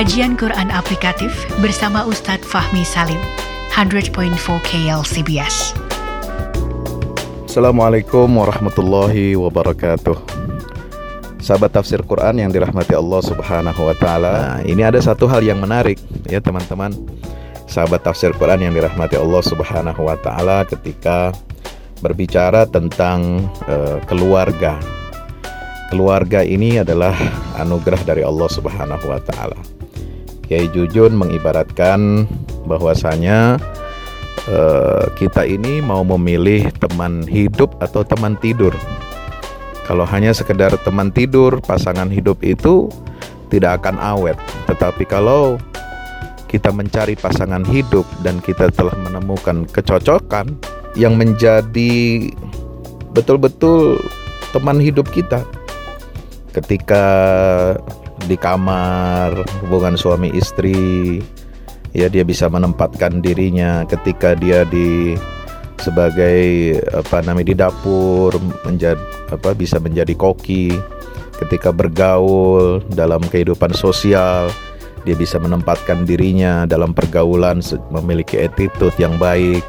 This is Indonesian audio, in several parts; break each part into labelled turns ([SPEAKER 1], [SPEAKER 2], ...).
[SPEAKER 1] Kajian Quran Aplikatif bersama Ustadz Fahmi Salim, 100.4 KLCBS.
[SPEAKER 2] Assalamualaikum warahmatullahi wabarakatuh. Sahabat tafsir Quran yang dirahmati Allah Subhanahu wa taala. Nah, ini ada satu hal yang menarik ya teman-teman. Sahabat tafsir Quran yang dirahmati Allah Subhanahu wa taala ketika berbicara tentang uh, keluarga. Keluarga ini adalah anugerah dari Allah Subhanahu wa taala. Kiai Jujun mengibaratkan bahwasanya Eh, kita ini mau memilih teman hidup atau teman tidur. Kalau hanya sekedar teman tidur, pasangan hidup itu tidak akan awet. Tetapi kalau kita mencari pasangan hidup dan kita telah menemukan kecocokan yang menjadi betul-betul teman hidup kita ketika di kamar hubungan suami istri. Ya dia bisa menempatkan dirinya ketika dia di sebagai apa namanya di dapur menjadi apa bisa menjadi koki. Ketika bergaul dalam kehidupan sosial dia bisa menempatkan dirinya dalam pergaulan memiliki attitude yang baik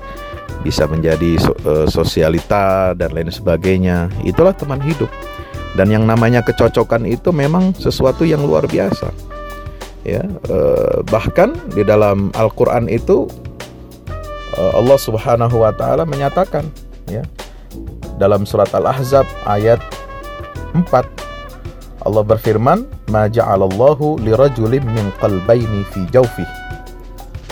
[SPEAKER 2] bisa menjadi uh, sosialita dan lain sebagainya. Itulah teman hidup dan yang namanya kecocokan itu memang sesuatu yang luar biasa. Ya eh, bahkan di dalam Al-Qur'an itu eh, Allah Subhanahu wa taala menyatakan ya dalam surat Al-Ahzab ayat 4 Allah berfirman ma ja'alallahu lirajulin min qalbayni fi jawfi.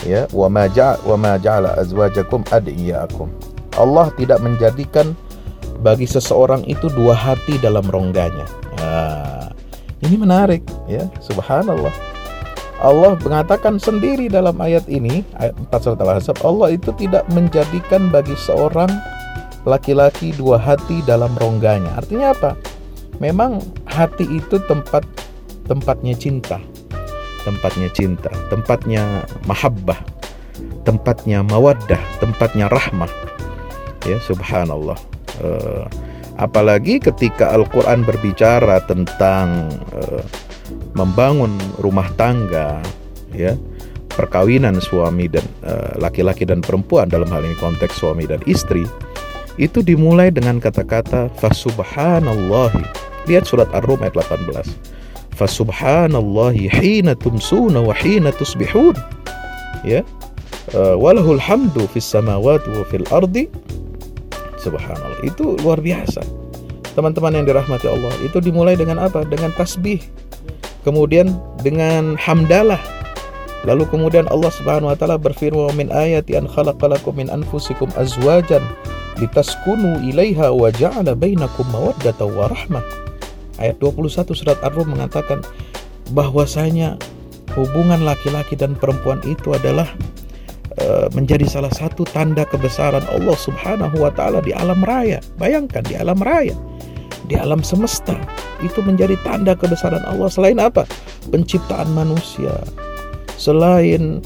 [SPEAKER 2] Ya wa ma ja'a wa ma ja'ala azwajakum adiyakum. Allah tidak menjadikan bagi seseorang itu dua hati dalam rongganya nah, ini menarik ya subhanallah Allah mengatakan sendiri dalam ayat ini, ayat 4 surat Al-Ahzab, Allah itu tidak menjadikan bagi seorang laki-laki dua hati dalam rongganya. Artinya apa? Memang hati itu tempat tempatnya cinta. Tempatnya cinta, tempatnya mahabbah, tempatnya mawaddah, tempatnya rahmah. Ya, subhanallah. Uh, apalagi ketika Al-Qur'an berbicara tentang uh, membangun rumah tangga ya perkawinan suami dan eh, laki-laki dan perempuan dalam hal ini konteks suami dan istri itu dimulai dengan kata-kata fasubhanallahi. Lihat surat ar-rum ayat 18 fasubhanallahi hina tumsuna wa hina tusbihun. Ya uh, walahul hamdu fis samawati wa fil ardi subhanallah. Itu luar biasa. Teman-teman yang dirahmati Allah itu dimulai dengan apa? Dengan tasbih. Kemudian dengan hamdalah. Lalu kemudian Allah Subhanahu wa taala berfirman min ayati an khalaqalakum min anfusikum azwajan litaskunu ilaiha wa ja'ala bainakum mawaddata wa rahmah. Ayat 21 surat Ar-Rum mengatakan bahwasanya hubungan laki-laki dan perempuan itu adalah menjadi salah satu tanda kebesaran Allah Subhanahu wa taala di alam raya. Bayangkan di alam raya di alam semesta itu menjadi tanda kebesaran Allah. Selain apa? Penciptaan manusia. Selain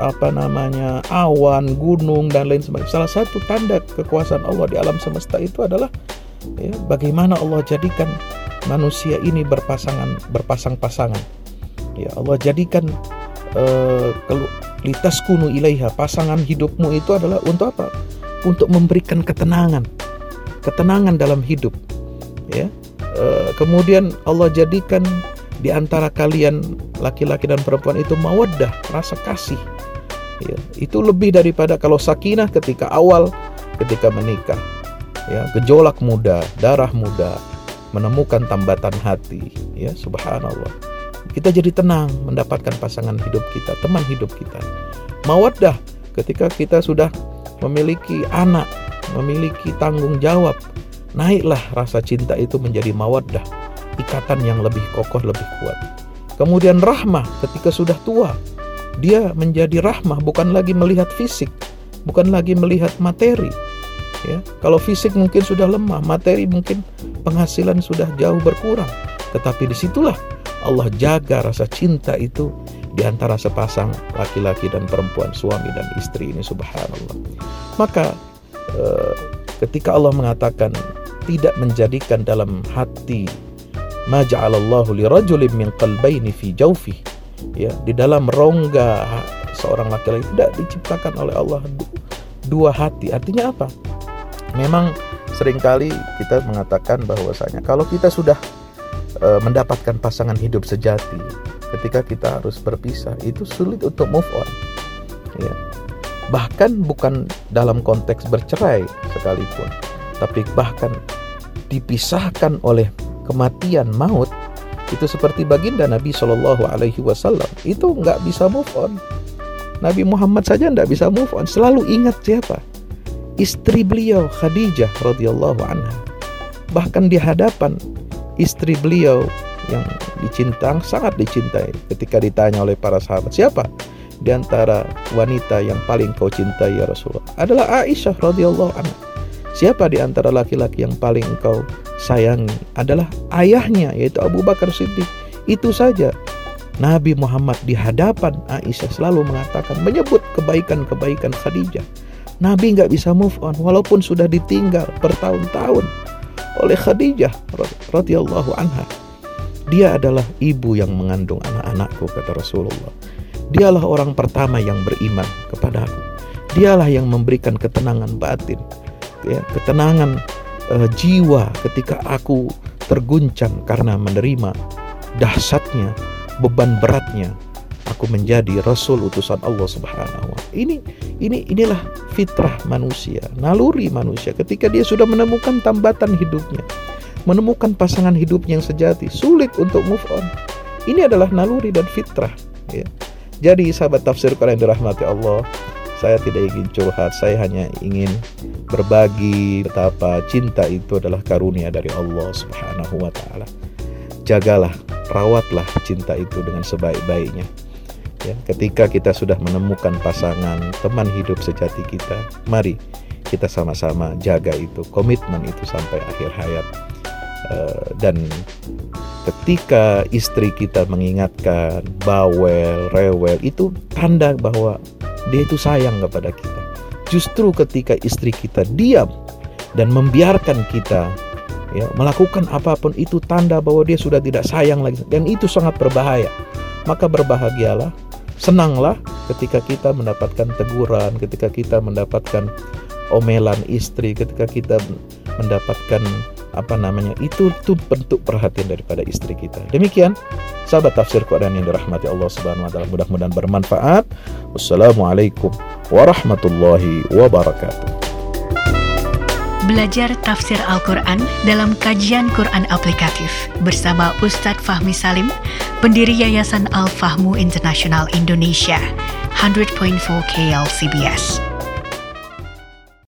[SPEAKER 2] apa namanya awan gunung dan lain sebagainya. Salah satu tanda kekuasaan Allah di alam semesta itu adalah ya, bagaimana Allah jadikan manusia ini berpasangan berpasang-pasangan ya Allah jadikan uh, litas kunu ilaiha pasangan hidupmu itu adalah untuk apa? Untuk memberikan ketenangan. Ketenangan dalam hidup. Ya. E, kemudian Allah jadikan di antara kalian laki-laki dan perempuan itu mawaddah rasa kasih. Ya, itu lebih daripada kalau sakinah ketika awal ketika menikah. Ya. Gejolak muda darah muda menemukan tambatan hati. Ya subhanallah kita jadi tenang mendapatkan pasangan hidup kita teman hidup kita mawaddah ketika kita sudah memiliki anak memiliki tanggung jawab naiklah rasa cinta itu menjadi mawaddah, ikatan yang lebih kokoh, lebih kuat. Kemudian rahmah ketika sudah tua, dia menjadi rahmah bukan lagi melihat fisik, bukan lagi melihat materi. Ya, kalau fisik mungkin sudah lemah, materi mungkin penghasilan sudah jauh berkurang. Tetapi di situlah Allah jaga rasa cinta itu di antara sepasang laki-laki dan perempuan, suami dan istri ini subhanallah. Maka eh, ketika Allah mengatakan tidak menjadikan dalam hati ma ja'alallahu lirajulin min qalbaini fi jawfi ya di dalam rongga seorang laki-laki tidak diciptakan oleh Allah dua hati artinya apa memang sering kali kita mengatakan bahwasanya kalau kita sudah e, mendapatkan pasangan hidup sejati ketika kita harus berpisah itu sulit untuk move on. Ya. Bahkan bukan dalam konteks bercerai sekalipun tapi bahkan dipisahkan oleh kematian maut itu seperti baginda Nabi Shallallahu Alaihi Wasallam itu nggak bisa move on. Nabi Muhammad saja nggak bisa move on. Selalu ingat siapa? Istri beliau Khadijah radhiyallahu anha. Bahkan di hadapan istri beliau yang dicintai sangat dicintai ketika ditanya oleh para sahabat siapa di antara wanita yang paling kau cintai ya Rasulullah adalah Aisyah radhiyallahu anha siapa di antara laki-laki yang paling engkau sayangi adalah ayahnya yaitu Abu Bakar Siddiq. Itu saja. Nabi Muhammad di hadapan Aisyah selalu mengatakan menyebut kebaikan-kebaikan Khadijah. Nabi nggak bisa move on walaupun sudah ditinggal bertahun-tahun oleh Khadijah radhiyallahu anha. Dia adalah ibu yang mengandung anak-anakku kata Rasulullah. Dialah orang pertama yang beriman kepadaku. Dialah yang memberikan ketenangan batin, ya, ketenangan uh, jiwa ketika aku terguncang karena menerima dahsyatnya beban beratnya aku menjadi rasul utusan Allah Subhanahu wa Ini ini inilah fitrah manusia, naluri manusia ketika dia sudah menemukan tambatan hidupnya, menemukan pasangan hidupnya yang sejati, sulit untuk move on. Ini adalah naluri dan fitrah ya. Jadi sahabat tafsir kalian dirahmati Allah, saya tidak ingin curhat, saya hanya ingin berbagi betapa cinta itu adalah karunia dari Allah Subhanahu wa taala. Jagalah, rawatlah cinta itu dengan sebaik-baiknya. Ya, ketika kita sudah menemukan pasangan, teman hidup sejati kita, mari kita sama-sama jaga itu, komitmen itu sampai akhir hayat. Uh, dan ketika istri kita mengingatkan bawel, rewel, itu tanda bahwa dia itu sayang kepada kita. Justru ketika istri kita diam dan membiarkan kita ya melakukan apa pun itu tanda bahwa dia sudah tidak sayang lagi dan itu sangat berbahaya. Maka berbahagialah, senanglah ketika kita mendapatkan teguran, ketika kita mendapatkan omelan istri, ketika kita mendapatkan apa namanya itu itu bentuk perhatian daripada istri kita. Demikian sahabat tafsir Quran yang dirahmati Allah Subhanahu wa taala mudah-mudahan bermanfaat. Wassalamualaikum warahmatullahi wabarakatuh.
[SPEAKER 1] Belajar tafsir Al-Quran dalam kajian Quran aplikatif bersama Ustadz Fahmi Salim, pendiri Yayasan Al-Fahmu International Indonesia, 100.4 KLCBS.